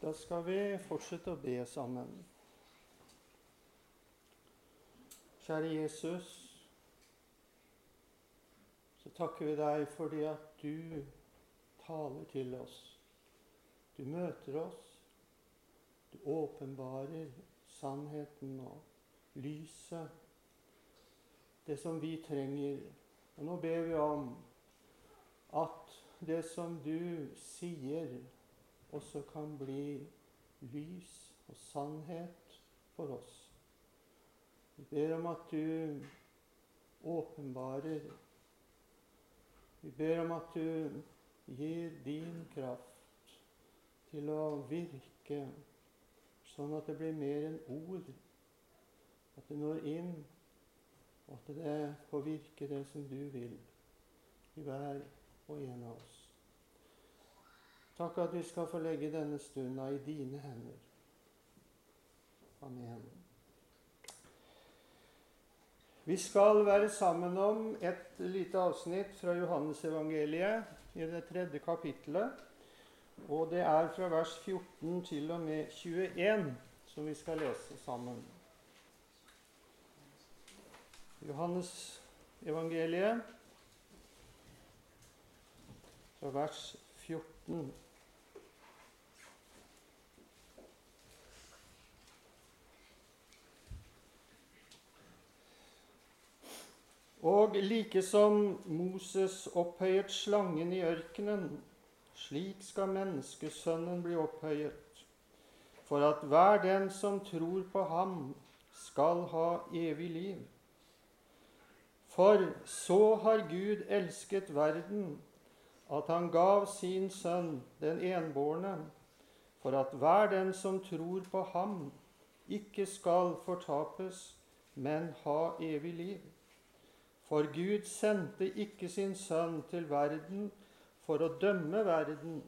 Da skal vi fortsette å be sammen. Kjære Jesus, så takker vi deg fordi at du taler til oss. Du møter oss. Du åpenbarer sannheten og lyset, det som vi trenger. Og nå ber vi om at det som du sier, også kan bli lys og sannhet for oss. Vi ber om at du åpenbarer. Vi ber om at du gir din kraft til å virke, sånn at det blir mer enn ord. At det når inn, og at det får virke det som du vil i hver og en av oss. Takk at vi skal få legge denne stunda i dine hender. Amen. Vi skal være sammen om et lite avsnitt fra Johannesevangeliet i det tredje kapittelet. Og det er fra vers 14 til og med 21 som vi skal lese sammen. Johannes evangeliet fra vers 14. Og like som Moses opphøyet slangen i ørkenen, slik skal menneskesønnen bli opphøyet, for at hver den som tror på ham, skal ha evig liv. For så har Gud elsket verden, at han gav sin sønn, den enbårne, for at hver den som tror på ham, ikke skal fortapes, men ha evig liv. For Gud sendte ikke sin sønn til verden for å dømme verden,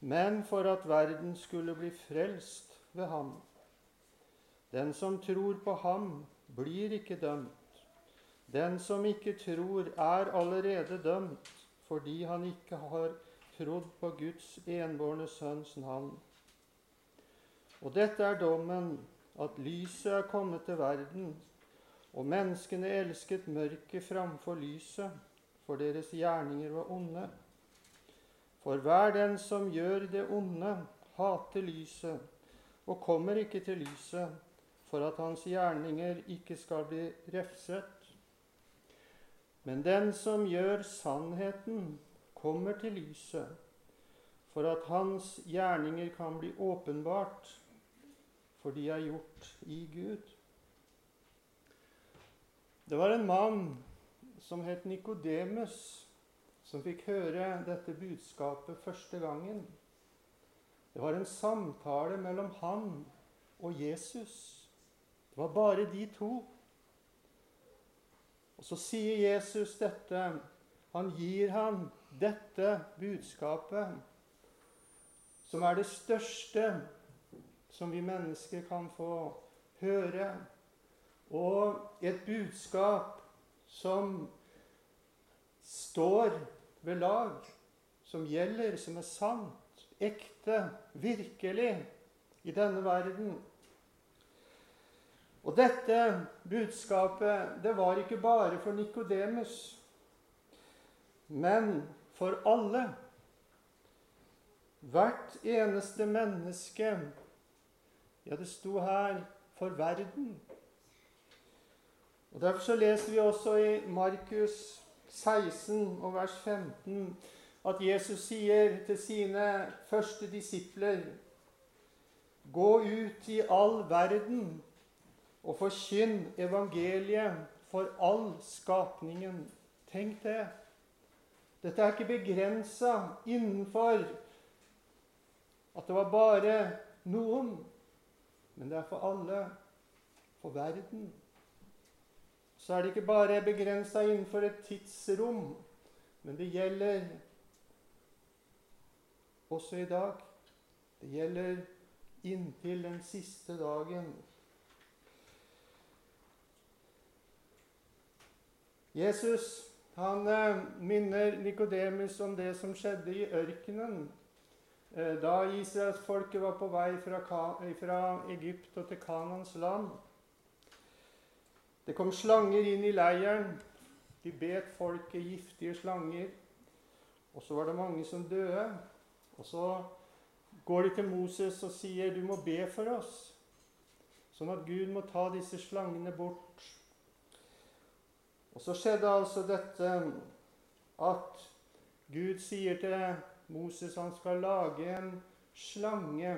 men for at verden skulle bli frelst ved ham. Den som tror på ham, blir ikke dømt. Den som ikke tror, er allerede dømt, fordi han ikke har trodd på Guds enbårne sønns navn. Og dette er dommen, at lyset er kommet til verden, og menneskene elsket mørket framfor lyset, for deres gjerninger var onde. For hver den som gjør det onde, hater lyset og kommer ikke til lyset, for at hans gjerninger ikke skal bli refset. Men den som gjør sannheten, kommer til lyset, for at hans gjerninger kan bli åpenbart, for de er gjort i Gud. Det var en mann som het Nikodemus, som fikk høre dette budskapet første gangen. Det var en samtale mellom han og Jesus. Det var bare de to. Og så sier Jesus dette. Han gir ham dette budskapet, som er det største som vi mennesker kan få høre og et budskap som står ved lag, som gjelder, som er sant, ekte, virkelig i denne verden. Og dette budskapet, det var ikke bare for Nikodemus, men for alle. Hvert eneste menneske. Ja, det sto her for verden. Og Derfor så leser vi også i Markus 16 og vers 15 at Jesus sier til sine første disipler Gå ut i all verden og forkynn evangeliet for all skapningen. Tenk det. Dette er ikke begrensa innenfor at det var bare noen, men det er for alle. For verden så er det ikke bare begrensa innenfor et tidsrom, men det gjelder også i dag. Det gjelder inntil den siste dagen. Jesus han eh, minner Nikodemus om det som skjedde i ørkenen eh, da israelsfolket var på vei fra, fra Egypt og til Kanans land. Det kom slanger inn i leiren. De bet folket giftige slanger. Og så var det mange som døde. Og så går de til Moses og sier, 'Du må be for oss', sånn at Gud må ta disse slangene bort. Og så skjedde altså dette at Gud sier til Moses han skal lage en slange,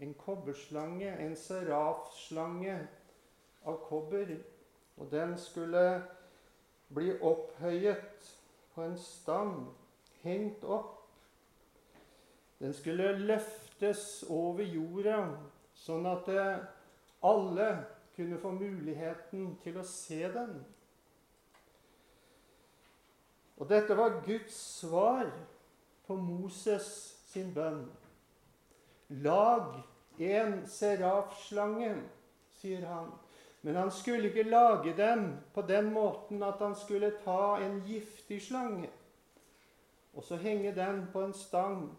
en kobberslange, en serafslange av kobber. Og den skulle bli opphøyet på en stang, hengt opp. Den skulle løftes over jorda, sånn at alle kunne få muligheten til å se den. Og dette var Guds svar på Moses sin bønn. Lag en serafslange, sier han. Men han skulle ikke lage dem på den måten at han skulle ta en giftig slange og så henge den på en stang.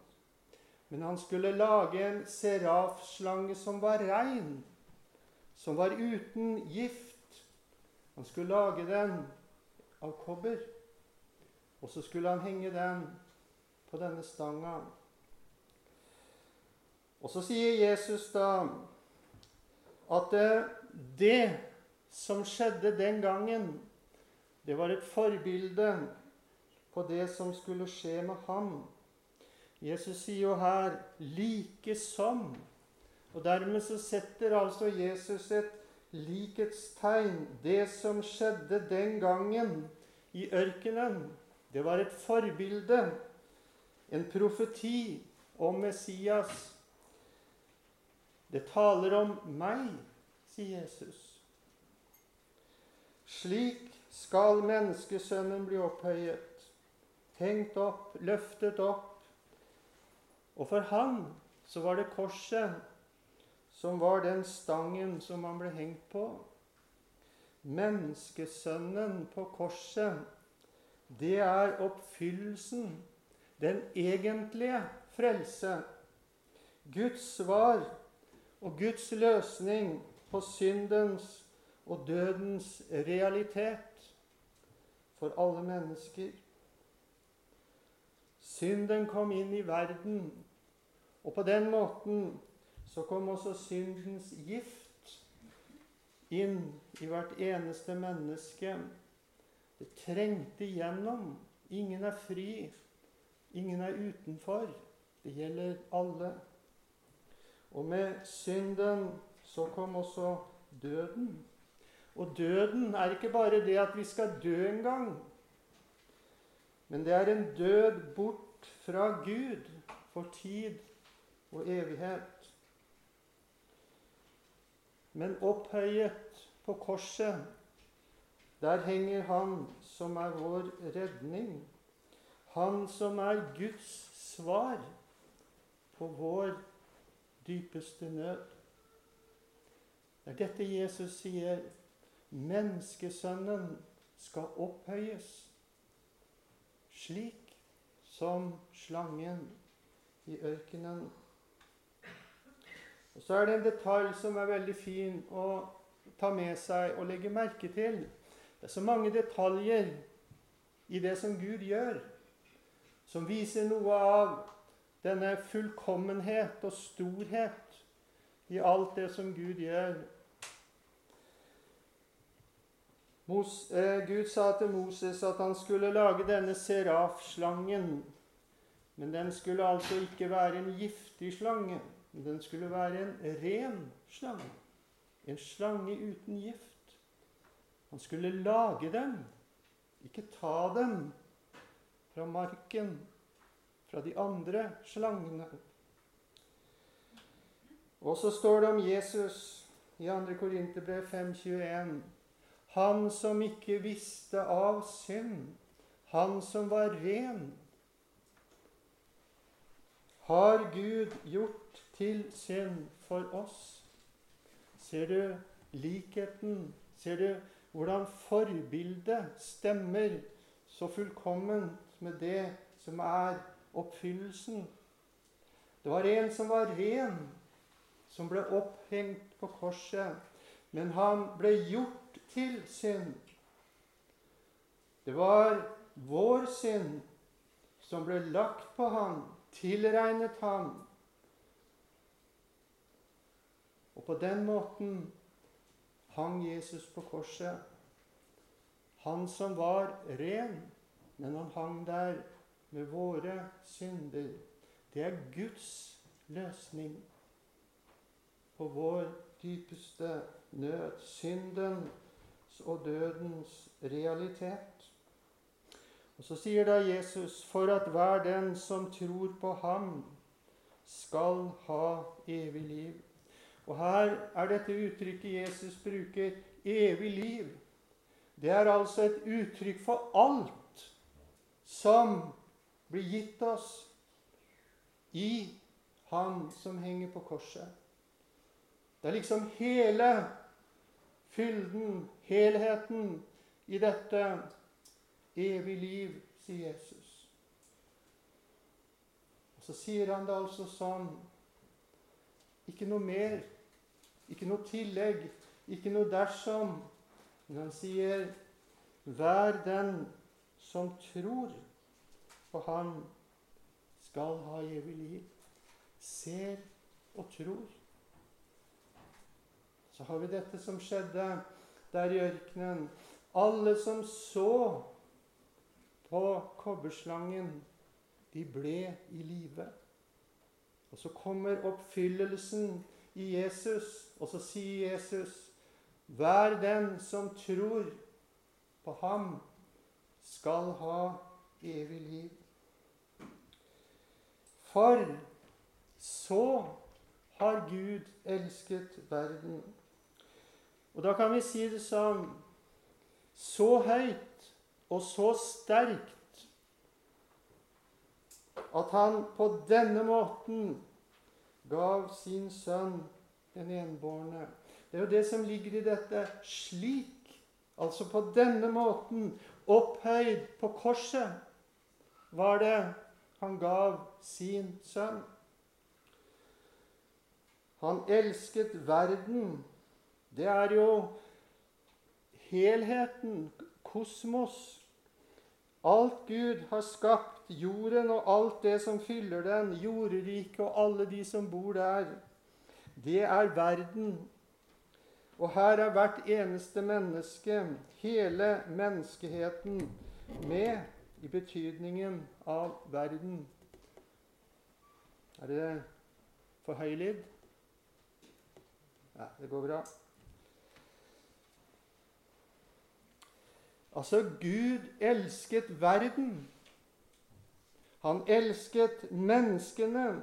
Men han skulle lage en serafslange som var rein, som var uten gift. Han skulle lage den av kobber. Og så skulle han henge den på denne stanga. Og så sier Jesus da at det som skjedde den gangen, det var et forbilde på det som skulle skje med ham. Jesus sier jo her 'like som'. Og dermed så setter altså Jesus et likhetstegn. Det som skjedde den gangen i ørkenen, det var et forbilde, en profeti om Messias. Det taler om meg, sier Jesus. Slik skal menneskesønnen bli opphøyet, hengt opp, løftet opp. Og for han så var det korset som var den stangen som han ble hengt på. Menneskesønnen på korset, det er oppfyllelsen, den egentlige frelse. Guds svar og Guds løsning på syndens og dødens realitet for alle mennesker. Synden kom inn i verden, og på den måten så kom også syndens gift inn i hvert eneste menneske. Det trengte igjennom. Ingen er fri, ingen er utenfor. Det gjelder alle. Og med synden så kom også døden. Og døden er ikke bare det at vi skal dø en gang, men det er en død bort fra Gud for tid og evighet. Men opphøyet på korset, der henger Han som er vår redning. Han som er Guds svar på vår dypeste nød. Det er dette Jesus sier. Menneskesønnen skal opphøyes, slik som slangen i ørkenen. Og Så er det en detalj som er veldig fin å ta med seg og legge merke til. Det er så mange detaljer i det som Gud gjør, som viser noe av denne fullkommenhet og storhet i alt det som Gud gjør. Mos, eh, Gud sa til Moses at han skulle lage denne serafslangen. Men den skulle altså ikke være en giftig slange. Den skulle være en ren slange. En slange uten gift. Han skulle lage dem, ikke ta dem fra marken fra de andre slangene. Og så står det om Jesus i 2. Korinterbrev 5,21. Han som ikke visste av synd, han som var ren, har Gud gjort til synd for oss. Ser du likheten? Ser du hvordan forbildet stemmer så fullkomment med det som er oppfyllelsen. Det var en som var ren, som ble opphengt på korset. Men han ble gjort til synd. Det var vår synd som ble lagt på ham, tilregnet ham. Og på den måten hang Jesus på korset. Han som var ren, men han hang der med våre synder. Det er Guds løsning på vår dypeste nød. Syndens og dødens realitet. Og Så sier da Jesus, for at hver den som tror på ham, skal ha evig liv. Og her er dette uttrykket Jesus bruker, evig liv. Det er altså et uttrykk for alt som blir gitt oss i Han som henger på korset. Det er liksom hele fylden, helheten, i dette evig liv, sier Jesus. Og Så sier han det altså sånn Ikke noe mer, ikke noe tillegg, ikke noe dersom. Men han sier, 'Vær den som tror på Han, skal ha evig liv.' Ser og tror. Så har vi dette som skjedde der i ørkenen. Alle som så på kobberslangen, de ble i live. Og så kommer oppfyllelsen i Jesus, og så sier Jesus, Vær den som tror på ham, skal ha evig liv. For så har Gud elsket verden. Og da kan vi si det som så høyt og så sterkt at han på denne måten gav sin sønn den enbårne. Det er jo det som ligger i dette 'slik', altså på denne måten, opphøyd på korset, var det han gav sin sønn. Han elsket verden. Det er jo helheten, kosmos. Alt Gud har skapt, jorden og alt det som fyller den, jorderiket og alle de som bor der, det er verden. Og her er hvert eneste menneske, hele menneskeheten, med i betydningen av verden. Er det for høy lyd? Ja, det går bra. Altså, Gud elsket verden. Han elsket menneskene.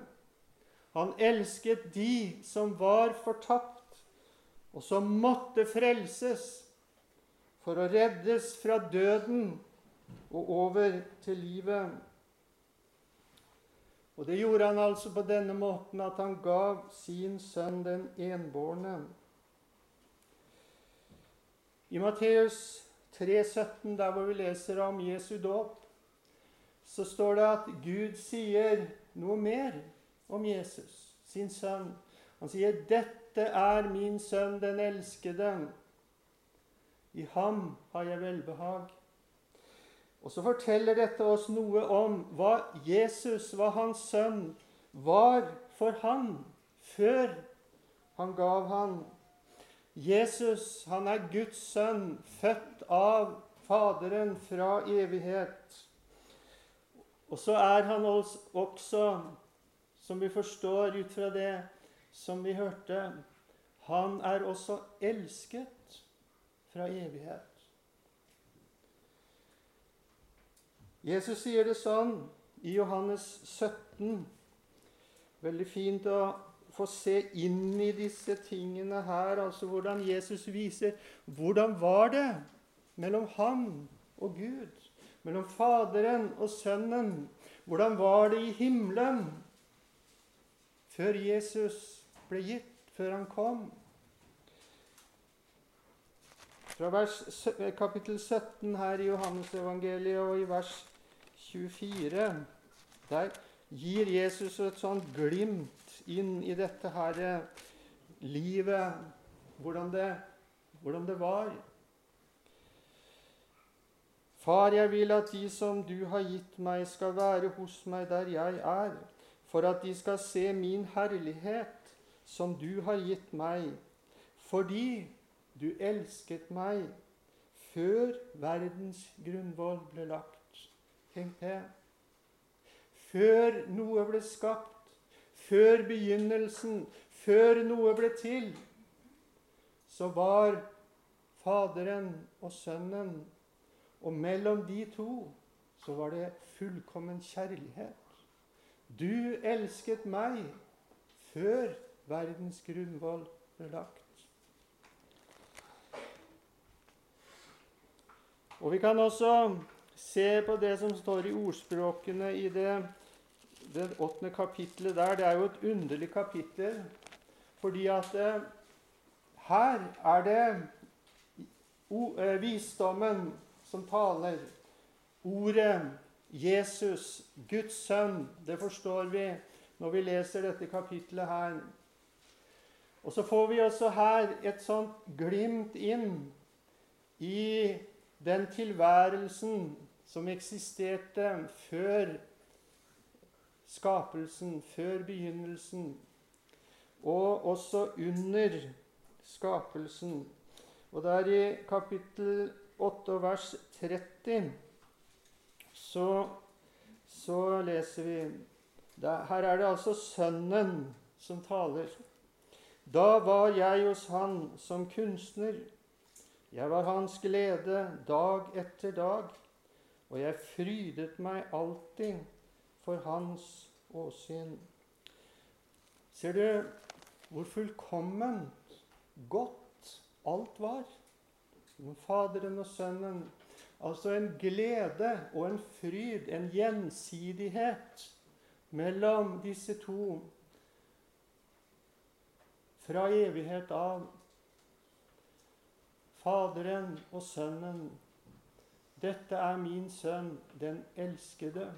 Han elsket de som var fortapt, og som måtte frelses for å reddes fra døden og over til livet. Og det gjorde han altså på denne måten at han gav sin sønn den enbårne. I Matteus 3,17, der hvor vi leser om Jesu dåp, så står det at Gud sier noe mer om Jesus, sin sønn. Han sier, 'Dette er min sønn, den elskede. I ham har jeg velbehag.' Og Så forteller dette oss noe om hva Jesus, hva hans sønn, var for han før han gav han Jesus han er Guds sønn, født av Faderen fra evighet. Og så er han også, som vi forstår ut fra det som vi hørte, han er også elsket fra evighet. Jesus sier det sånn i Johannes 17. Veldig fint å få se inn i disse tingene her, altså hvordan Jesus viser hvordan var det mellom ham og Gud, mellom Faderen og Sønnen. Hvordan var det i himmelen før Jesus ble gitt, før han kom? Fra vers, kapittel 17 her i Johannesevangeliet og i vers 24 der gir Jesus et sånt glimt inn i dette her livet, hvordan det, hvordan det var. Far, jeg vil at de som du har gitt meg, skal være hos meg der jeg er, for at de skal se min herlighet, som du har gitt meg, fordi du elsket meg før verdens grunnvoll ble lagt. Tenk det. Før noe ble skapt, før begynnelsen, før noe ble til, så var Faderen og Sønnen, og mellom de to så var det fullkommen kjærlighet. Du elsket meg før verdens grunnvoll ble lagt. Og Vi kan også se på det som står i ordspråkene i det, det åttende kapittelet der. Det er jo et underlig kapittel, fordi at eh, her er det eh, visdommen som taler. Ordet Jesus, Guds sønn, det forstår vi når vi leser dette kapittelet her. Og så får vi også her et sånt glimt inn i den tilværelsen som eksisterte før skapelsen, før begynnelsen, og også under skapelsen. Og der i kapittel 8 vers 30 så, så leser vi Her er det altså Sønnen som taler. Da var jeg hos Han som kunstner jeg var hans glede dag etter dag, og jeg frydet meg alltid for hans åsyn. Ser du hvor fullkomment godt alt var? Faderen og Sønnen. Altså en glede og en fryd, en gjensidighet mellom disse to fra evighet av. Faderen og Sønnen. Dette er min sønn, den elskede.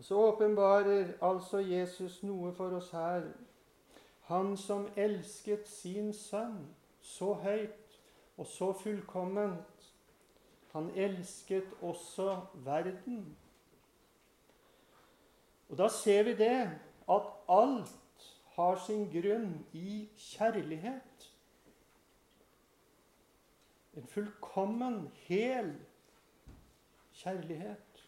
Så åpenbarer altså Jesus noe for oss her. Han som elsket sin sønn så høyt og så fullkomment. Han elsket også verden. Og da ser vi det, at alt har sin grunn i kjærlighet. En fullkommen, hel kjærlighet.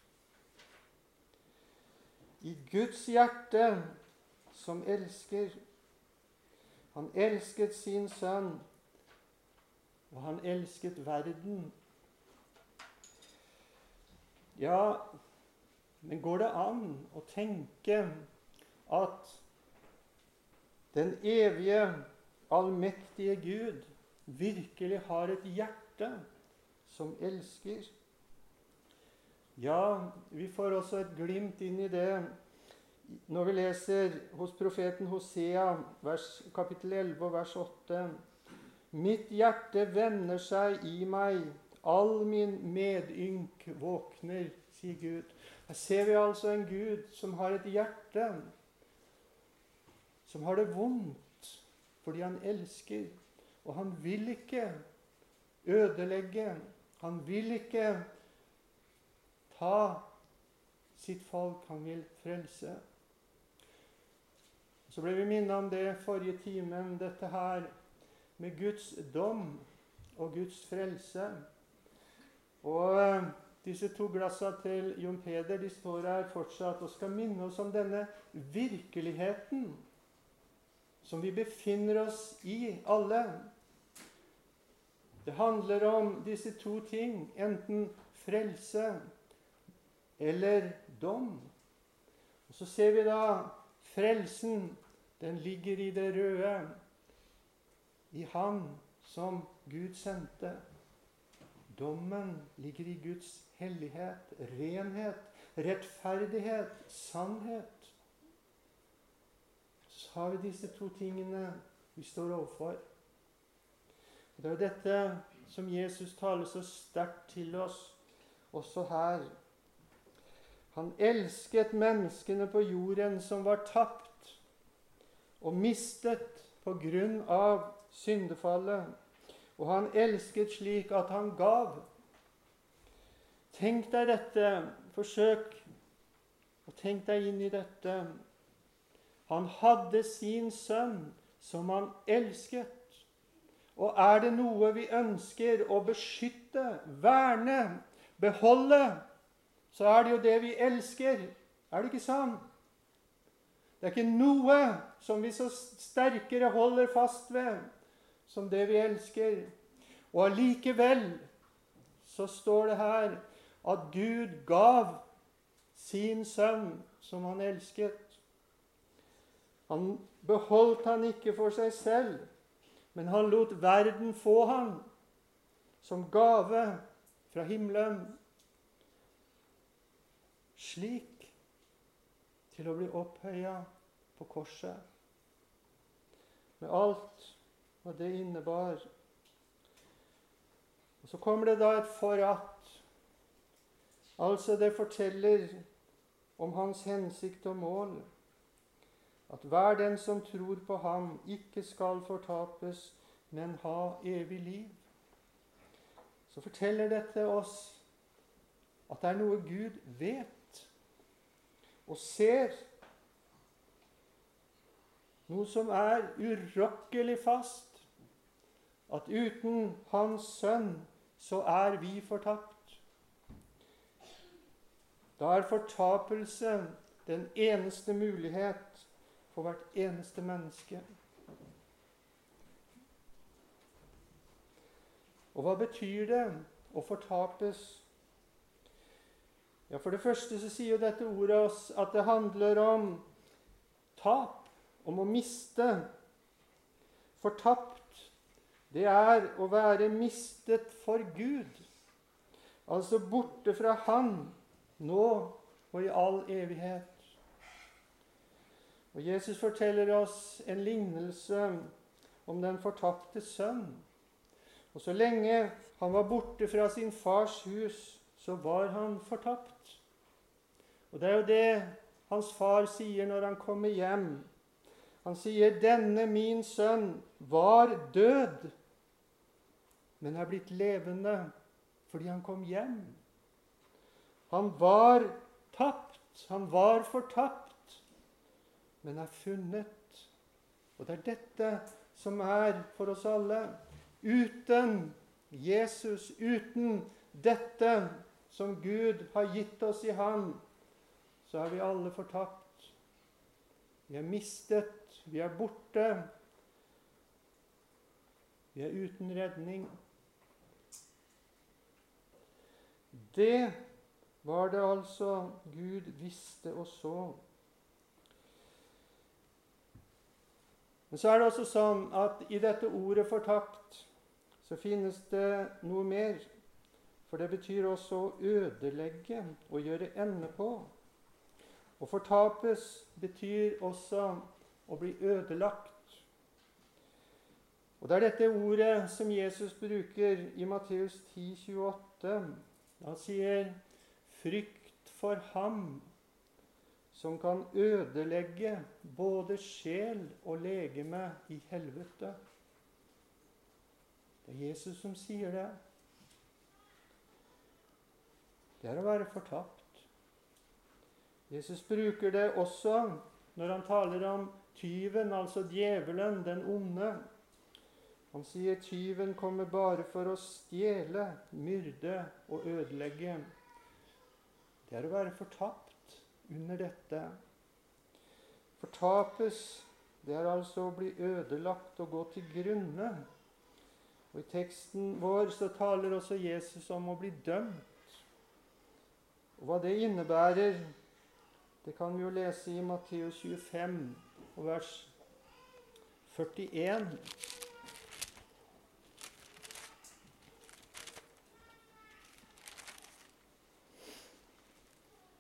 I Guds hjerte, som elsker. Han elsket sin sønn, og han elsket verden. Ja, men går det an å tenke at den evige, allmektige Gud virkelig har et hjerte som elsker. Ja, vi får også et glimt inn i det når vi leser hos profeten Hosea, vers, kapittel 11 og vers 8. Mitt hjerte vender seg i meg, all min medynk våkner, sier Gud. Her ser vi altså en Gud som har et hjerte som har det vondt fordi han elsker. Og han vil ikke ødelegge. Han vil ikke ta sitt folk. Han vil frelse. Så ble vi minnet om det forrige timen, dette her med Guds dom og Guds frelse. Og eh, disse to glassene til Jon Peder de står her fortsatt og skal minne oss om denne virkeligheten som vi befinner oss i, alle. Det handler om disse to ting, enten frelse eller dom. Og Så ser vi da frelsen. Den ligger i det røde, i Han som Gud sendte. Dommen ligger i Guds hellighet, renhet, rettferdighet, sannhet så har vi disse to tingene vi står overfor. Det er dette som Jesus taler så sterkt til oss også her. Han elsket menneskene på jorden som var tapt og mistet på grunn av syndefallet. Og han elsket slik at han gav. Tenk deg dette. Forsøk å tenke deg inn i dette. Han hadde sin sønn som han elsket. Og er det noe vi ønsker å beskytte, verne, beholde, så er det jo det vi elsker. Er det ikke sånn? Det er ikke noe som vi så sterkere holder fast ved som det vi elsker. Og allikevel så står det her at Gud gav sin sønn som han elsket. Han beholdt han ikke for seg selv, men han lot verden få han som gave fra himmelen. Slik til å bli opphøya på korset. Med alt hva det innebar. Og Så kommer det da et foratt. Altså, det forteller om hans hensikt og mål at hver den som tror på ham, ikke skal fortapes, men ha evig liv. Så forteller dette oss at det er noe Gud vet og ser. Noe som er urokkelig fast. At uten Hans Sønn så er vi fortapt. Da er fortapelse den eneste mulighet for hvert eneste menneske. Og hva betyr det å fortapes? Ja, For det første så sier jo dette ordet oss at det handler om tap, om å miste. Fortapt, det er å være mistet for Gud. Altså borte fra Han, nå og i all evighet. Og Jesus forteller oss en lignelse om den fortapte sønn. Og så lenge han var borte fra sin fars hus, så var han fortapt. Og det er jo det hans far sier når han kommer hjem. Han sier, 'Denne min sønn var død, men er blitt levende fordi han kom hjem.' Han var tapt. Han var fortapt men er funnet. Og det er dette som er for oss alle. Uten Jesus, uten dette som Gud har gitt oss i Han, så er vi alle fortapt. Vi er mistet, vi er borte. Vi er uten redning. Det var det altså Gud visste og så. Men så er det også sånn at i dette ordet 'fortapt' så finnes det noe mer. For det betyr også å ødelegge og gjøre ende på. Å fortapes betyr også å bli ødelagt. Og Det er dette ordet som Jesus bruker i Matteus 10, 28. Han sier 'frykt for ham' som kan ødelegge både sjel og legeme i helvete. Det er Jesus som sier det. Det er å være fortapt. Jesus bruker det også når han taler om tyven, altså djevelen, den onde. Han sier tyven kommer bare for å stjele, myrde og ødelegge. Det er å være fortapt under dette. Fortapes, det er altså å bli ødelagt og gå til grunne. Og I teksten vår så taler også Jesus om å bli dømt. Og Hva det innebærer, det kan vi jo lese i Matteus 25 og vers 41.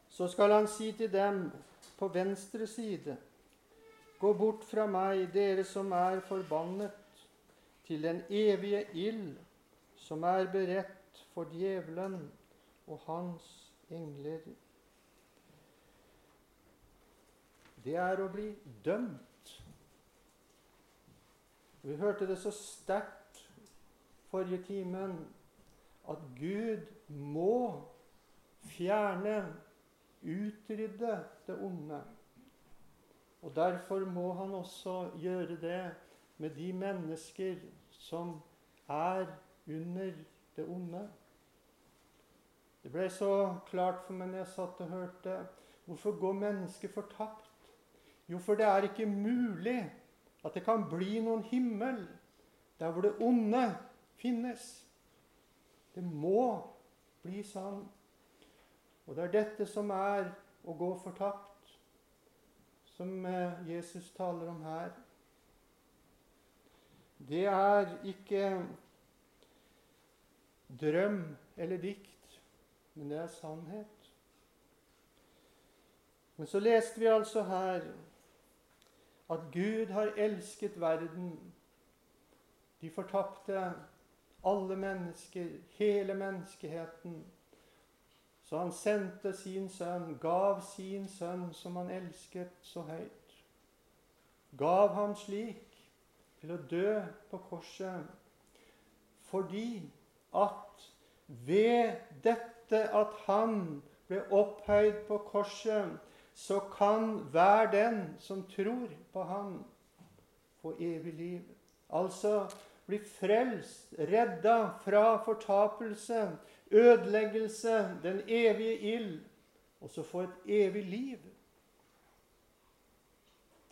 Så skal han si til dem på venstre side.: Gå bort fra meg, dere som er forbannet, til den evige ild som er beredt for djevelen og hans engler. det er å bli dømt. Vi hørte det så sterkt forrige timen at Gud må fjerne, utrydde det onde. Og Derfor må han også gjøre det med de mennesker som er under det onde. Det ble så klart for meg når jeg satt og hørte. Hvorfor går mennesket fortapt? Jo, for det er ikke mulig at det kan bli noen himmel der hvor det onde finnes. Det må bli sånn. Og det er dette som er å gå fortapt, som eh, Jesus taler om her. Det er ikke drøm eller dikt men det er sannhet. Men så leste vi altså her at Gud har elsket verden. De fortapte alle mennesker, hele menneskeheten. Så han sendte sin sønn, gav sin sønn, som han elsket så høyt. Gav ham slik til å dø på korset fordi at ved dette etter at han ble opphøyd på korset, så kan hver den som tror på han, få evig liv. Altså bli frelst, redda fra fortapelse, ødeleggelse, den evige ild, og så få et evig liv.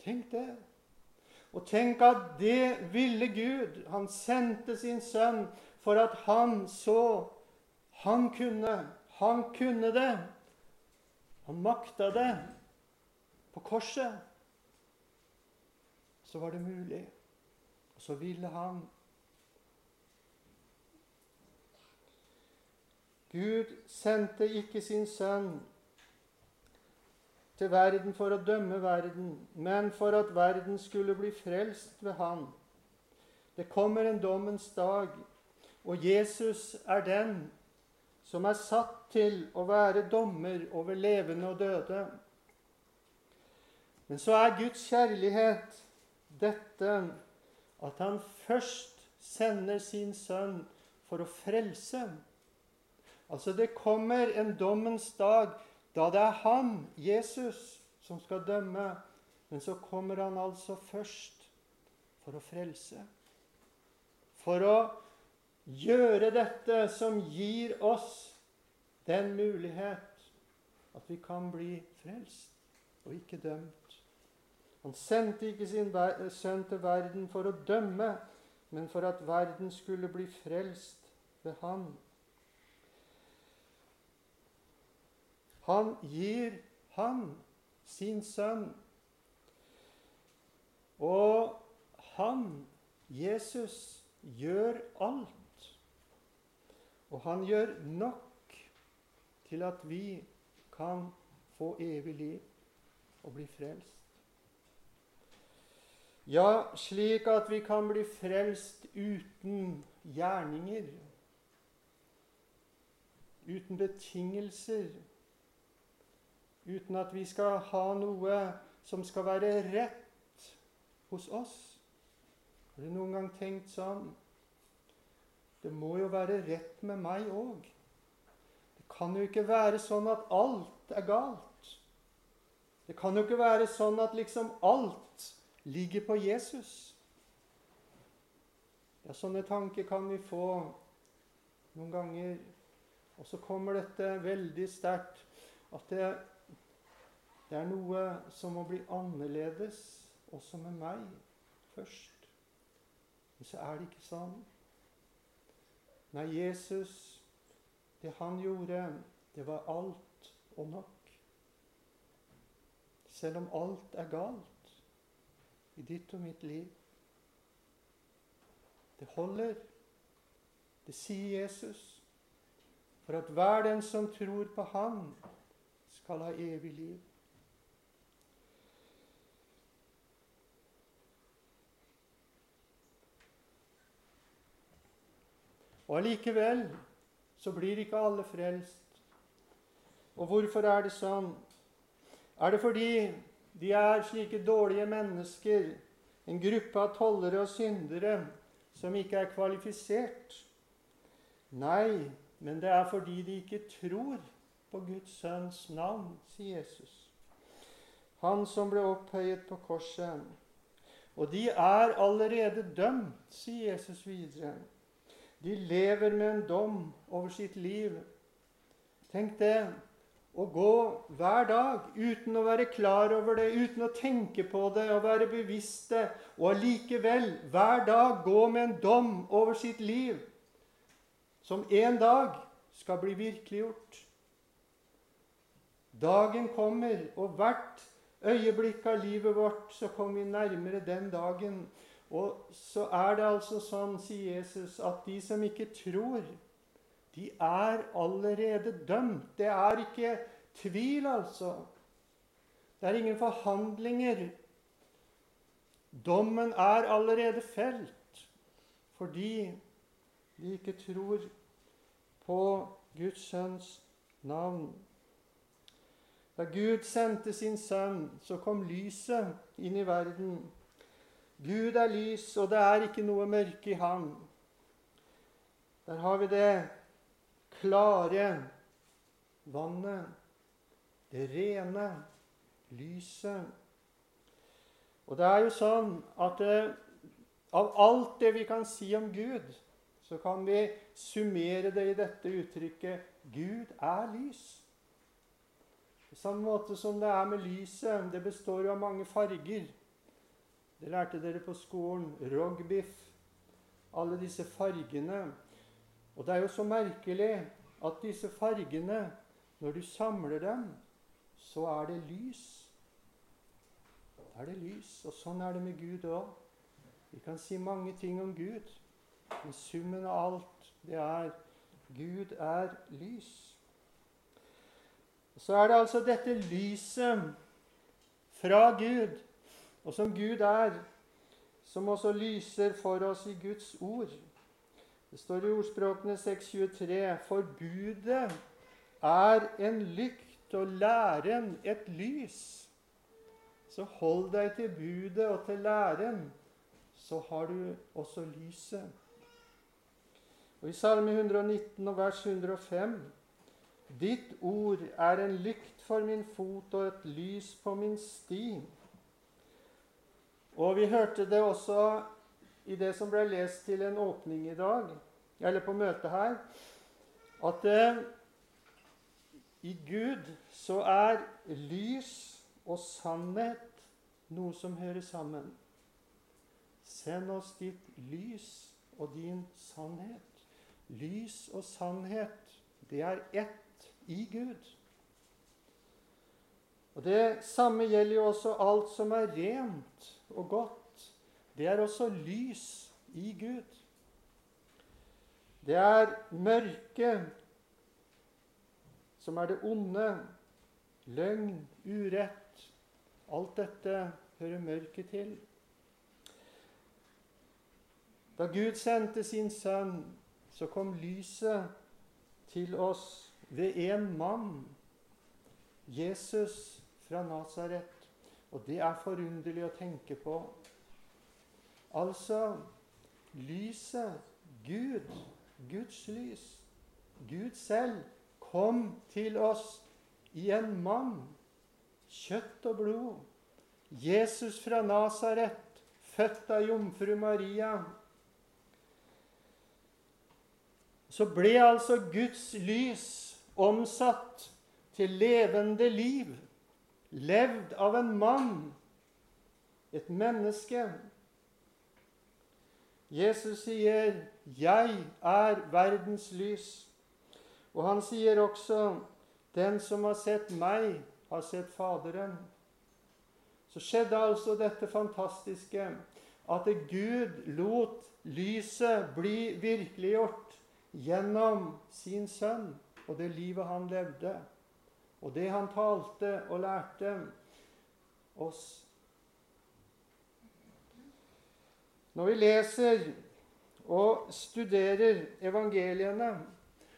Tenk det. Og tenk at det ville Gud. Han sendte sin sønn for at han så han kunne. Han kunne det. Han makta det. På korset så var det mulig. Og så ville han. Gud sendte ikke sin sønn til verden for å dømme verden, men for at verden skulle bli frelst ved han. Det kommer en dommens dag, og Jesus er den som er satt til å være dommer over levende og døde. Men så er Guds kjærlighet dette at han først sender sin sønn for å frelse. Altså Det kommer en dommens dag da det er han, Jesus, som skal dømme. Men så kommer han altså først for å frelse. For å gjøre dette som gir oss den mulighet at vi kan bli frelst og ikke dømt. Han sendte ikke sin sønn til verden for å dømme, men for at verden skulle bli frelst ved han. Han gir han sin sønn. Og han, Jesus, gjør alt og han gjør nok til at vi kan få evig liv og bli frelst. Ja, slik at vi kan bli frelst uten gjerninger, uten betingelser, uten at vi skal ha noe som skal være rett hos oss. Har du noen gang tenkt sånn? Det må jo være rett med meg òg. Det kan jo ikke være sånn at alt er galt. Det kan jo ikke være sånn at liksom alt ligger på Jesus. Ja, Sånne tanker kan vi få noen ganger. Og så kommer dette veldig sterkt at det, det er noe som må bli annerledes også med meg først. Men så er det ikke sånn. Nei, Jesus, det han gjorde, det var alt og nok. Selv om alt er galt i ditt og mitt liv. Det holder. Det sier Jesus. For at hver den som tror på Han, skal ha evig liv. Og allikevel så blir ikke alle frelst. Og hvorfor er det sånn? Er det fordi de er slike dårlige mennesker, en gruppe av tollere og syndere som ikke er kvalifisert. Nei, men det er fordi de ikke tror på Guds sønns navn, sier Jesus. Han som ble opphøyet på korset. Og de er allerede dømt, sier Jesus videre. De lever med en dom over sitt liv. Tenk det. Å gå hver dag uten å være klar over det, uten å tenke på det og være bevisste, og allikevel hver dag gå med en dom over sitt liv som en dag skal bli virkeliggjort. Dagen kommer, og hvert øyeblikk av livet vårt så kommer vi nærmere den dagen. Og så er det altså sånn, sier Jesus, at de som ikke tror, de er allerede dømt. Det er ikke tvil, altså. Det er ingen forhandlinger. Dommen er allerede felt fordi de ikke tror på Guds sønns navn. Da Gud sendte sin sønn, så kom lyset inn i verden. Gud er lys, og det er ikke noe mørke i ham. Der har vi det klare vannet, det rene lyset. Og det er jo sånn at eh, av alt det vi kan si om Gud, så kan vi summere det i dette uttrykket Gud er lys. På samme måte som det er med lyset. Det består jo av mange farger. Det lærte dere på skolen. Rogbiff. Alle disse fargene. Og det er jo så merkelig at disse fargene, når du samler dem, så er det lys. Da er det lys. Og sånn er det med Gud òg. Vi kan si mange ting om Gud, men summen av alt, det er Gud er lys. Så er det altså dette lyset fra Gud, og som Gud er, som også lyser for oss i Guds ord. Det står i ordspråkene 6.23.: For budet er en lykt og læren et lys. Så hold deg til budet og til læren, så har du også lyset. Og I Salme 119 og vers 105 Ditt ord er en lykt for min fot og et lys på min sti. Og vi hørte det også i det som ble lest til en åpning i dag, eller på møtet her, at eh, i Gud så er lys og sannhet noe som hører sammen. Send oss ditt lys og din sannhet. Lys og sannhet, det er ett i Gud. Og Det samme gjelder jo også alt som er rent og godt. Det er også lys i Gud. Det er mørke, som er det onde, løgn, urett. Alt dette hører mørket til. Da Gud sendte sin sønn, så kom lyset til oss ved en mann, Jesus fra Nasaret. Og det er forunderlig å tenke på. Altså lyset, Gud, Guds lys, Gud selv, kom til oss i en mann, kjøtt og blod. Jesus fra Nasaret, født av jomfru Maria. Så ble altså Guds lys omsatt til levende liv, levd av en mann, et menneske. Jesus sier, 'Jeg er verdens lys'. Og han sier også, 'Den som har sett meg, har sett Faderen'. Så skjedde altså dette fantastiske at Gud lot lyset bli virkeliggjort gjennom sin sønn og det livet han levde, og det han talte og lærte oss. Når vi leser og studerer evangeliene,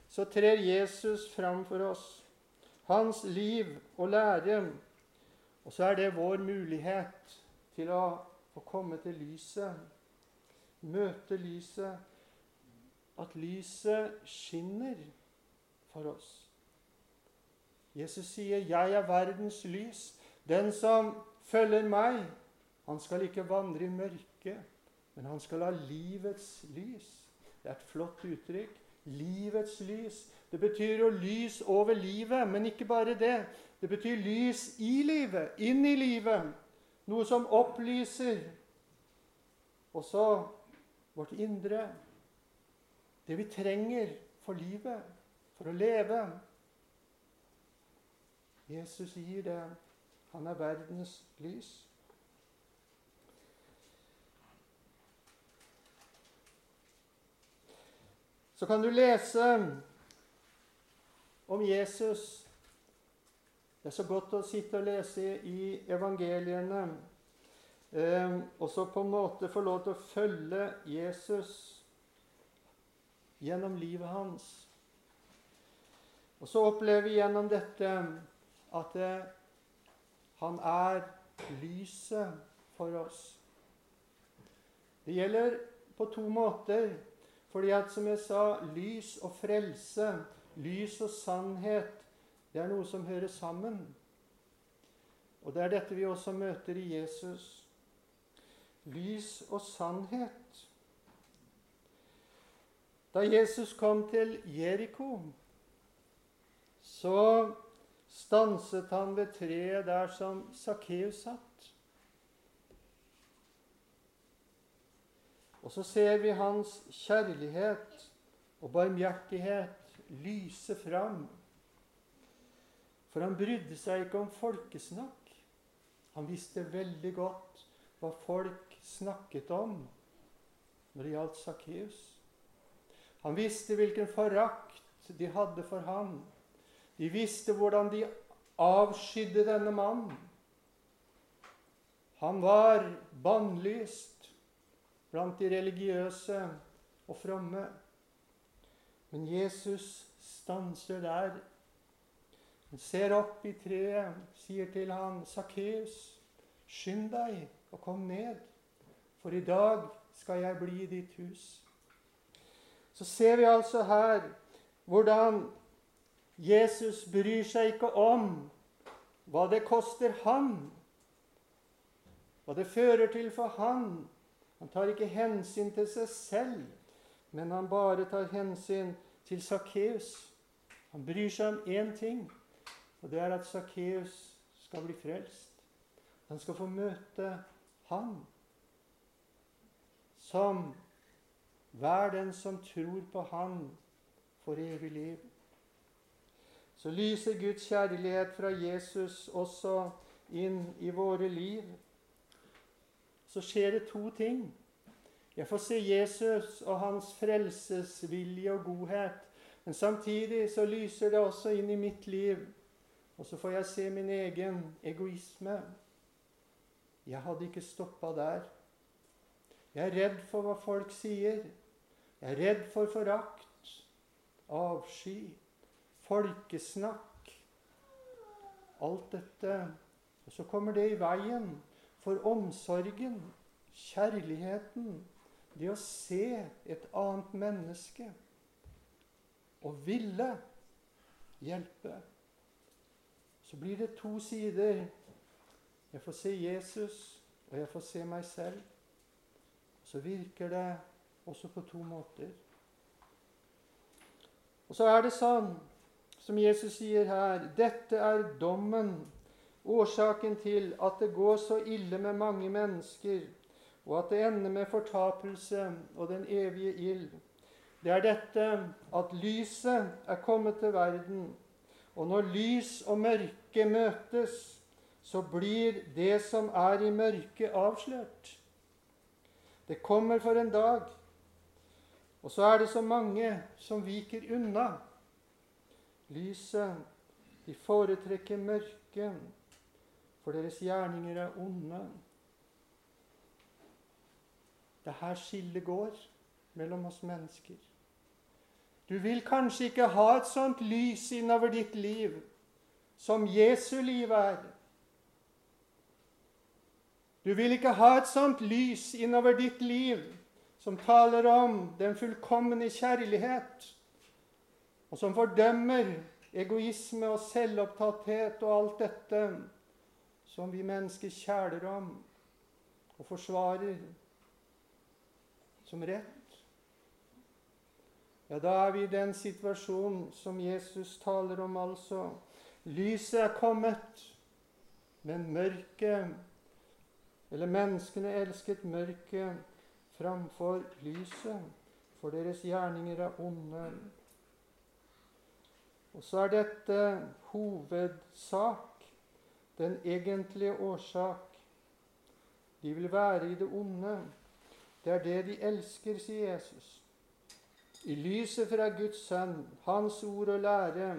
så trer Jesus fram for oss, hans liv og lære. Og så er det vår mulighet til å få komme til lyset, møte lyset, at lyset skinner for oss. Jesus sier, 'Jeg er verdens lys'. Den som følger meg, han skal ikke vandre i mørket, men han skal ha livets lys. Det er et flott uttrykk. Livets lys. Det betyr jo lys over livet, men ikke bare det. Det betyr lys i livet, inn i livet. Noe som opplyser også vårt indre. Det vi trenger for livet, for å leve. Jesus gir det. Han er verdens lys. Så kan du lese om Jesus. Det er så godt å sitte og lese i evangeliene eh, og så på en måte få lov til å følge Jesus gjennom livet hans. Og så opplever vi gjennom dette at eh, han er lyset for oss. Det gjelder på to måter. Fordi at, som jeg sa, lys og frelse, lys og sannhet, det er noe som hører sammen. Og det er dette vi også møter i Jesus. Lys og sannhet. Da Jesus kom til Jeriko, så stanset han ved treet der som Sakkeus satt. Og så ser vi hans kjærlighet og barmhjertighet lyse fram. For han brydde seg ikke om folkesnakk. Han visste veldig godt hva folk snakket om når det gjaldt Sakkeus. Han visste hvilken forakt de hadde for ham. De visste hvordan de avskydde denne mannen. Han var bannlyst blant de religiøse og fromme. Men Jesus stanser der. Han ser opp i treet, sier til han, 'Sakkeus, skynd deg og kom ned, for i dag skal jeg bli i ditt hus.' Så ser vi altså her hvordan Jesus bryr seg ikke om hva det koster han, hva det fører til for han. Han tar ikke hensyn til seg selv, men han bare tar hensyn til Sakkeus. Han bryr seg om én ting, og det er at Sakkeus skal bli frelst. Han skal få møte Han som hver den som tror på Han, får evig liv så lyser Guds kjærlighet fra Jesus også inn i våre liv. Så skjer det to ting. Jeg får se Jesus og hans frelsesvilje og godhet. Men samtidig så lyser det også inn i mitt liv. Og så får jeg se min egen egoisme. Jeg hadde ikke stoppa der. Jeg er redd for hva folk sier. Jeg er redd for forakt, avsky folkesnakk. Alt dette. Og så kommer det i veien for omsorgen, kjærligheten, det å se et annet menneske og ville hjelpe. Så blir det to sider. Jeg får se Jesus, og jeg får se meg selv. Så virker det også på to måter. Og så er det sånn som Jesus sier her, dette er dommen, årsaken til at det går så ille med mange mennesker, og at det ender med fortapelse og den evige ild. Det er dette at lyset er kommet til verden, og når lys og mørke møtes, så blir det som er i mørket, avslørt. Det kommer for en dag, og så er det så mange som viker unna lyset. De foretrekker mørket, for deres gjerninger er onde. Det er her skillet går mellom oss mennesker. Du vil kanskje ikke ha et sånt lys innover ditt liv som Jesu liv er. Du vil ikke ha et sånt lys innover ditt liv som taler om den fullkomne kjærlighet, og som fordømmer egoisme og selvopptatthet og alt dette som vi mennesker kjæler om og forsvarer som rett. Ja, da er vi i den situasjonen som Jesus taler om, altså. Lyset er kommet, men mørket Eller menneskene elsket mørket framfor lyset, for deres gjerninger er onde. Og så er dette hovedsak, den egentlige årsak. De vil være i det onde. Det er det de elsker, sier Jesus. I lyset fra Guds sønn, hans ord og lære,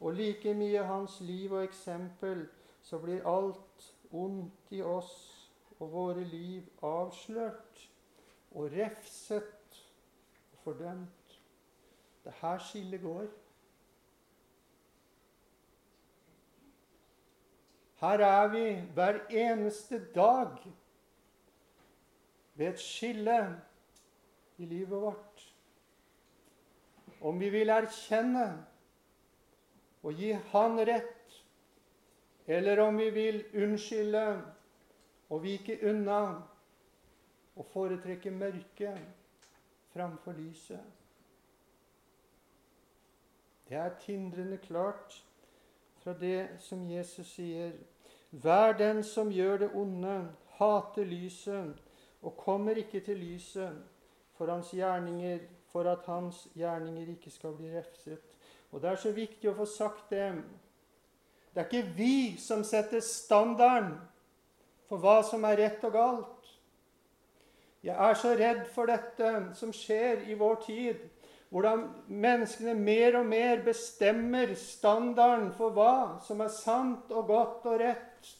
og like mye hans liv og eksempel, så blir alt ondt i oss og våre liv avslørt og refset og fordømt. Det er her skillet går. Her er vi hver eneste dag ved et skille i livet vårt. Om vi vil erkjenne og gi Han rett, eller om vi vil unnskylde og vike unna og foretrekke mørket framfor lyset. Det er tindrende klart fra det som Jesus sier. Vær den som gjør det onde, hater lyset og kommer ikke til lyset for hans gjerninger, for at hans gjerninger ikke skal bli refset. Og Det er så viktig å få sagt det. Det er ikke vi som setter standarden for hva som er rett og galt. Jeg er så redd for dette som skjer i vår tid, hvordan menneskene mer og mer bestemmer standarden for hva som er sant og godt og rett,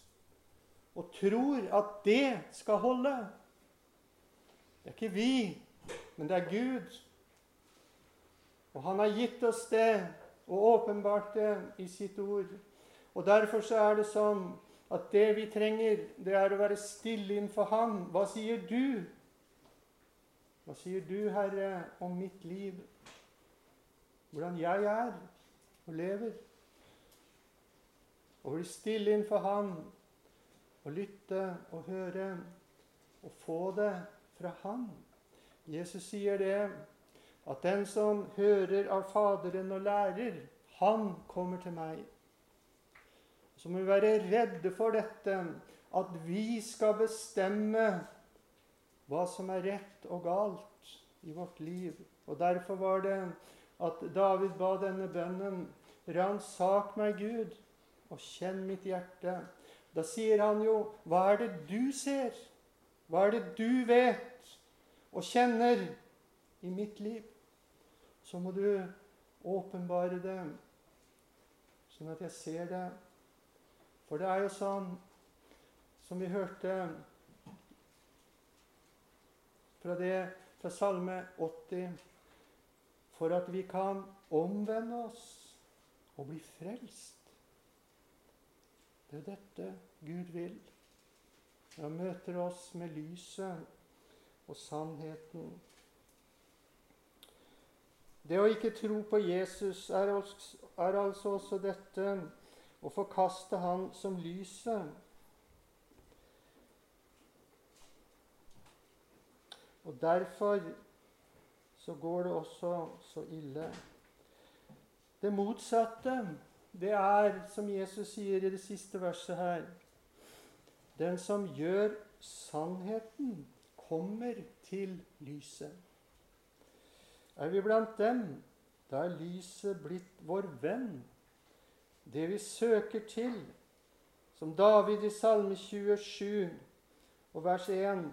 og tror at det skal holde. Det er ikke vi, men det er Gud. Og han har gitt oss det og åpenbart det i sitt ord. Og Derfor så er det sånn at det vi trenger, det er å være stille innenfor Han. Hva sier du? Hva sier du, Herre, om mitt liv? Hvordan jeg er og lever? Å bli stille innenfor Han og lytte og høre og få det fra Han. Jesus sier det at den som hører av Faderen og lærer, han kommer til meg. Så må vi være redde for dette, at vi skal bestemme hva som er rett og galt i vårt liv. Og Derfor var det at David ba denne bønnen Ransak meg, Gud, og kjenn mitt hjerte. Da sier han jo, hva er det du ser? Hva er det du vet og kjenner i mitt liv? Så må du åpenbare det, sånn at jeg ser det. For det er jo sånn, som vi hørte fra, det, fra Salme 80 For at vi kan omvende oss og bli frelst. Det er dette Gud vil. Han møter oss med lyset og sannheten. Det å ikke tro på Jesus er, er altså også dette å forkaste Han som lyset. Og derfor så går det også så ille. Det motsatte, det er, som Jesus sier i det siste verset her den som gjør sannheten, kommer til lyset. Er vi blant dem, da er lyset blitt vår venn. Det vi søker til, som David i Salme 27 og vers 1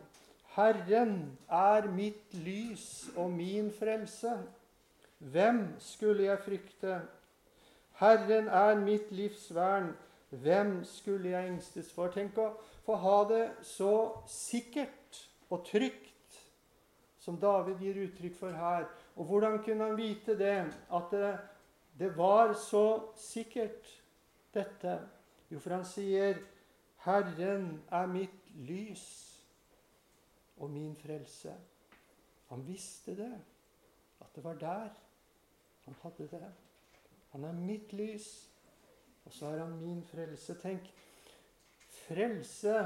Herren er mitt lys og min frelse. Hvem skulle jeg frykte? Herren er mitt livs vern. Hvem skulle jeg engstes for? Tenk å få ha det så sikkert og trygt som David gir uttrykk for her. Og hvordan kunne han vite det? At det, det var så sikkert, dette? Jo, for han sier Herren er mitt lys og min frelse. Han visste det, at det var der han hadde det. Han er mitt lys, og så er han min frelse. Tenk, frelse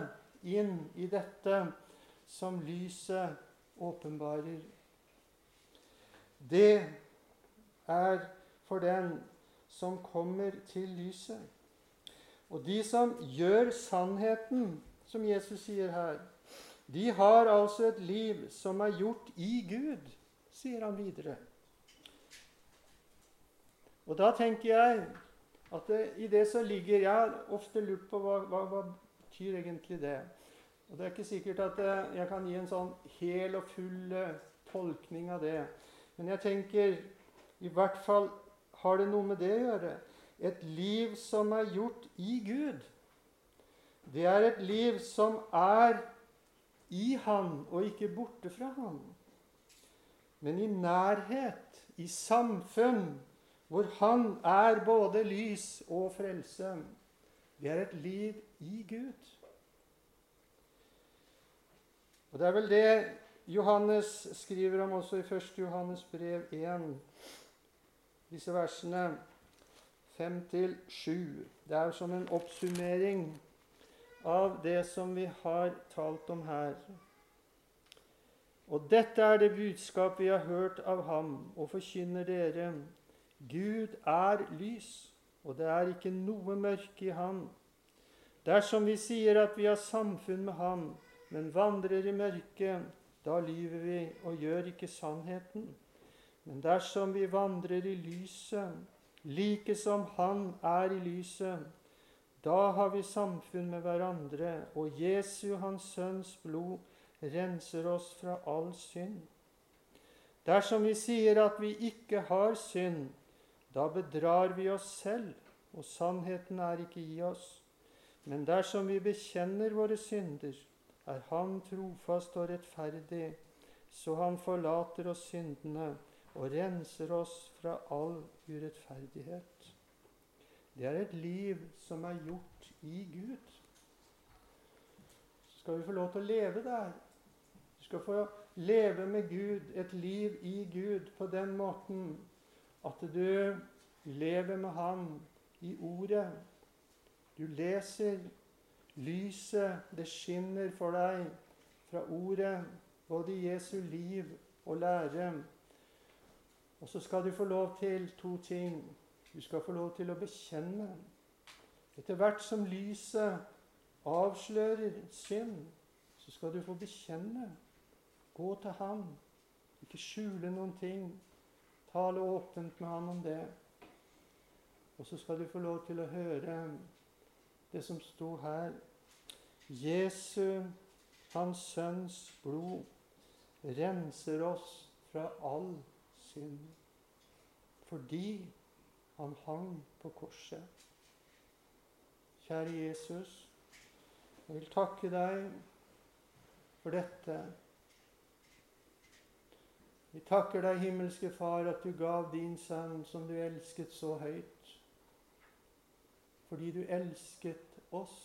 inn i dette som lyset åpenbarer. Det er for den som kommer til lyset. Og de som gjør sannheten, som Jesus sier her, de har altså et liv som er gjort i Gud, sier han videre. Og da tenker jeg at det, i det så ligger Jeg har ofte lurt på hva, hva, hva betyr egentlig det. Og Det er ikke sikkert at jeg kan gi en sånn hel og full eh, tolkning av det. Men jeg tenker i hvert fall har det noe med det å gjøre. Et liv som er gjort i Gud. Det er et liv som er i Han og ikke borte fra Han. Men i nærhet, i samfunn, hvor Han er både lys og frelse. Det er et liv i Gud. Og Det er vel det Johannes skriver om også i 1. Johannes brev 1, disse versene 5-7. Det er som en oppsummering av det som vi har talt om her. Og dette er det budskap vi har hørt av ham og forkynner dere. Gud er lys, og det er ikke noe mørke i ham. Dersom vi sier at vi har samfunn med ham, men vandrer i mørket, da lyver vi og gjør ikke sannheten. Men dersom vi vandrer i lyset, like som Han er i lyset, da har vi samfunn med hverandre, og Jesu, Hans Sønns blod, renser oss fra all synd. Dersom vi sier at vi ikke har synd, da bedrar vi oss selv, og sannheten er ikke i oss. Men dersom vi bekjenner våre synder, er Han trofast og rettferdig, så Han forlater oss syndene og renser oss fra all urettferdighet. Det er et liv som er gjort i Gud. Så skal vi få lov til å leve der. Du skal få leve med Gud, et liv i Gud, på den måten at du lever med Han i Ordet. Du leser lyset, det skinner for deg fra Ordet, både i Jesu liv og lære. Og så skal du få lov til to ting. Du skal få lov til å bekjenne. Etter hvert som lyset avslører synd, så skal du få bekjenne. Gå til Han. Ikke skjule noen ting. Tale åpent med Han om det. Og så skal du få lov til å høre det som sto her. Jesu, Hans Sønns blod, renser oss fra all synd. Fordi han hang på korset. Kjære Jesus, jeg vil takke deg for dette. Vi takker deg, himmelske Far, at du gav din sønn, som du elsket så høyt. Fordi du elsket oss.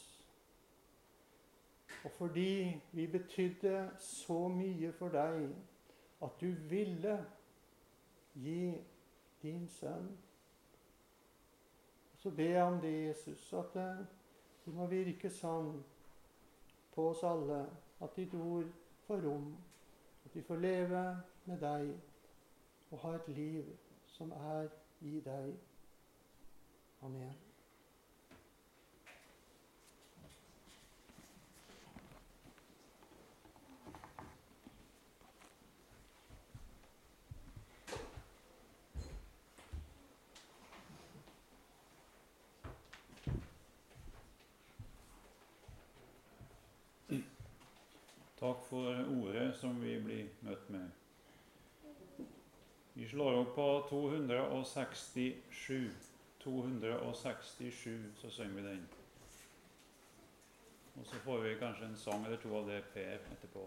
Og fordi vi betydde så mye for deg at du ville gi din sønn så ber jeg om det, Jesus, at du må virke sånn på oss alle at ditt ord får rom, at vi får leve med deg og ha et liv som er i deg. Amen. Takk for ordet som vi blir møtt med. Vi slår opp på 267. 267, så synger vi den. Og så får vi kanskje en sang eller to av det Per etterpå.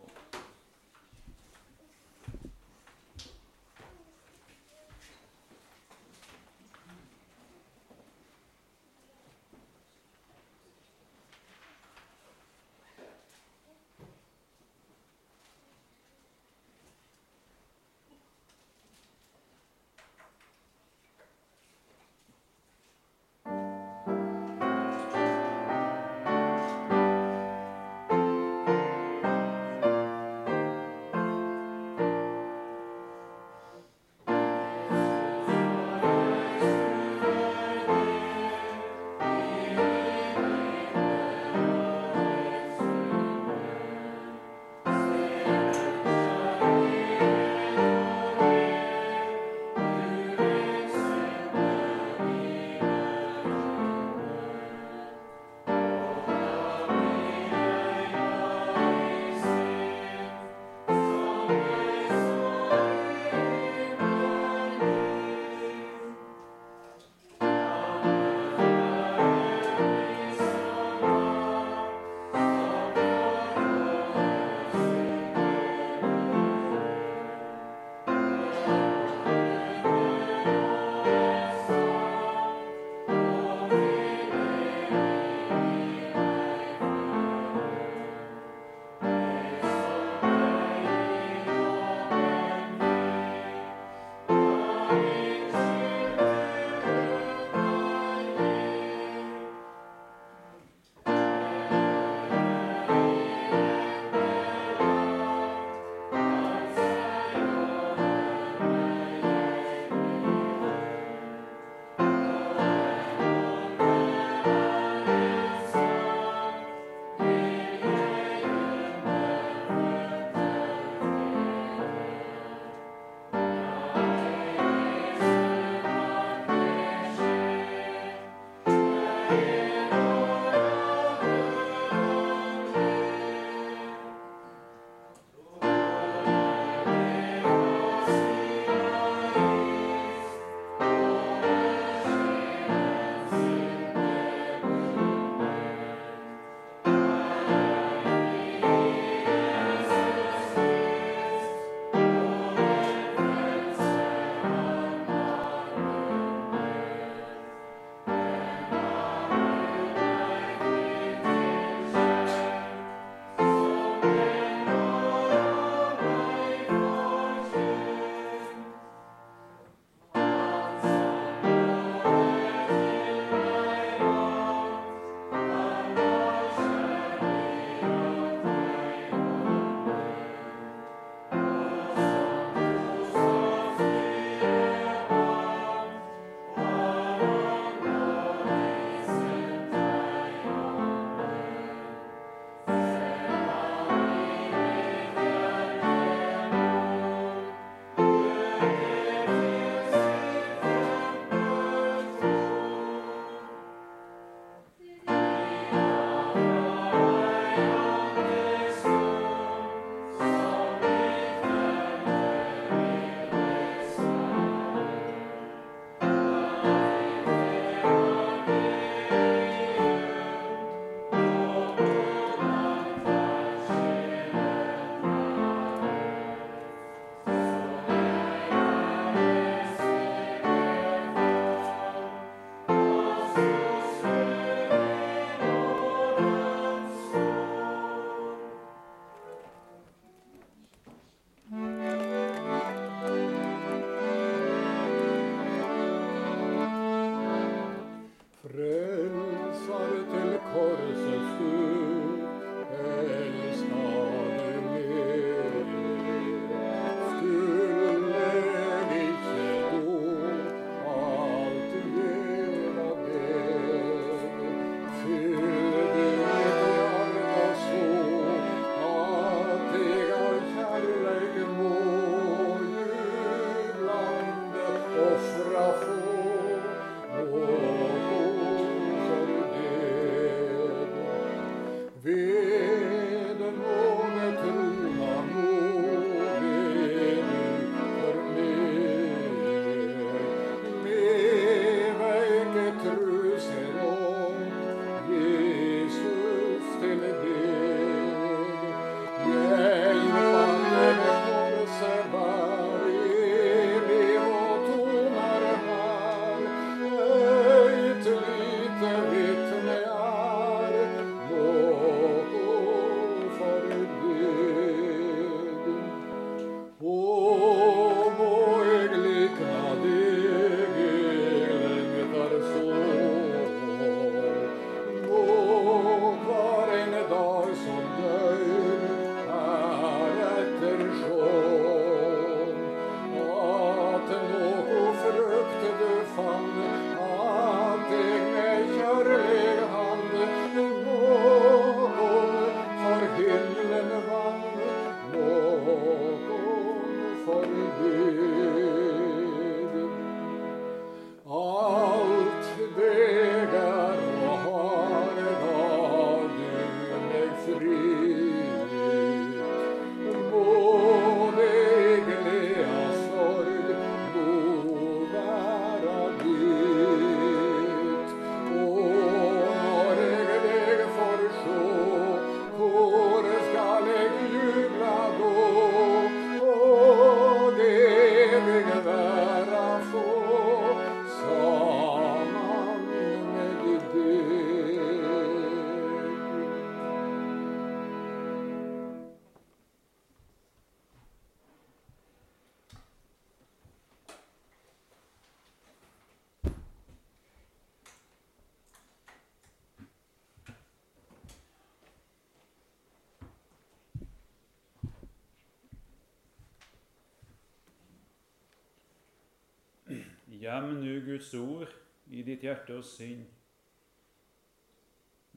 Gjem nu Guds ord i ditt hjerte og sinn.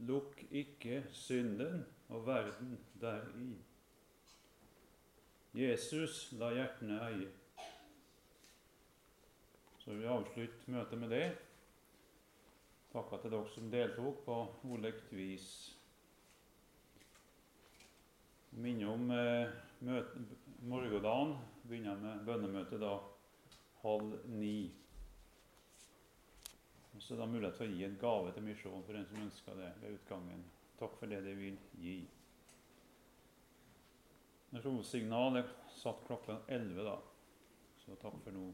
Lukk ikke synden og verden deri. Jesus la hjertene eie. Så vi avslutter møtet med det. Takka til dere som deltok på ulikt vis. Minner om eh, morgendagen. Begynner med bønnemøte da halv ni. Og det er mulighet til å gi en gave til misjonen for en som ønsker det ved utgangen. Takk for det de vil gi. Rossignal er satt klokka 11, da. Så takk for nå.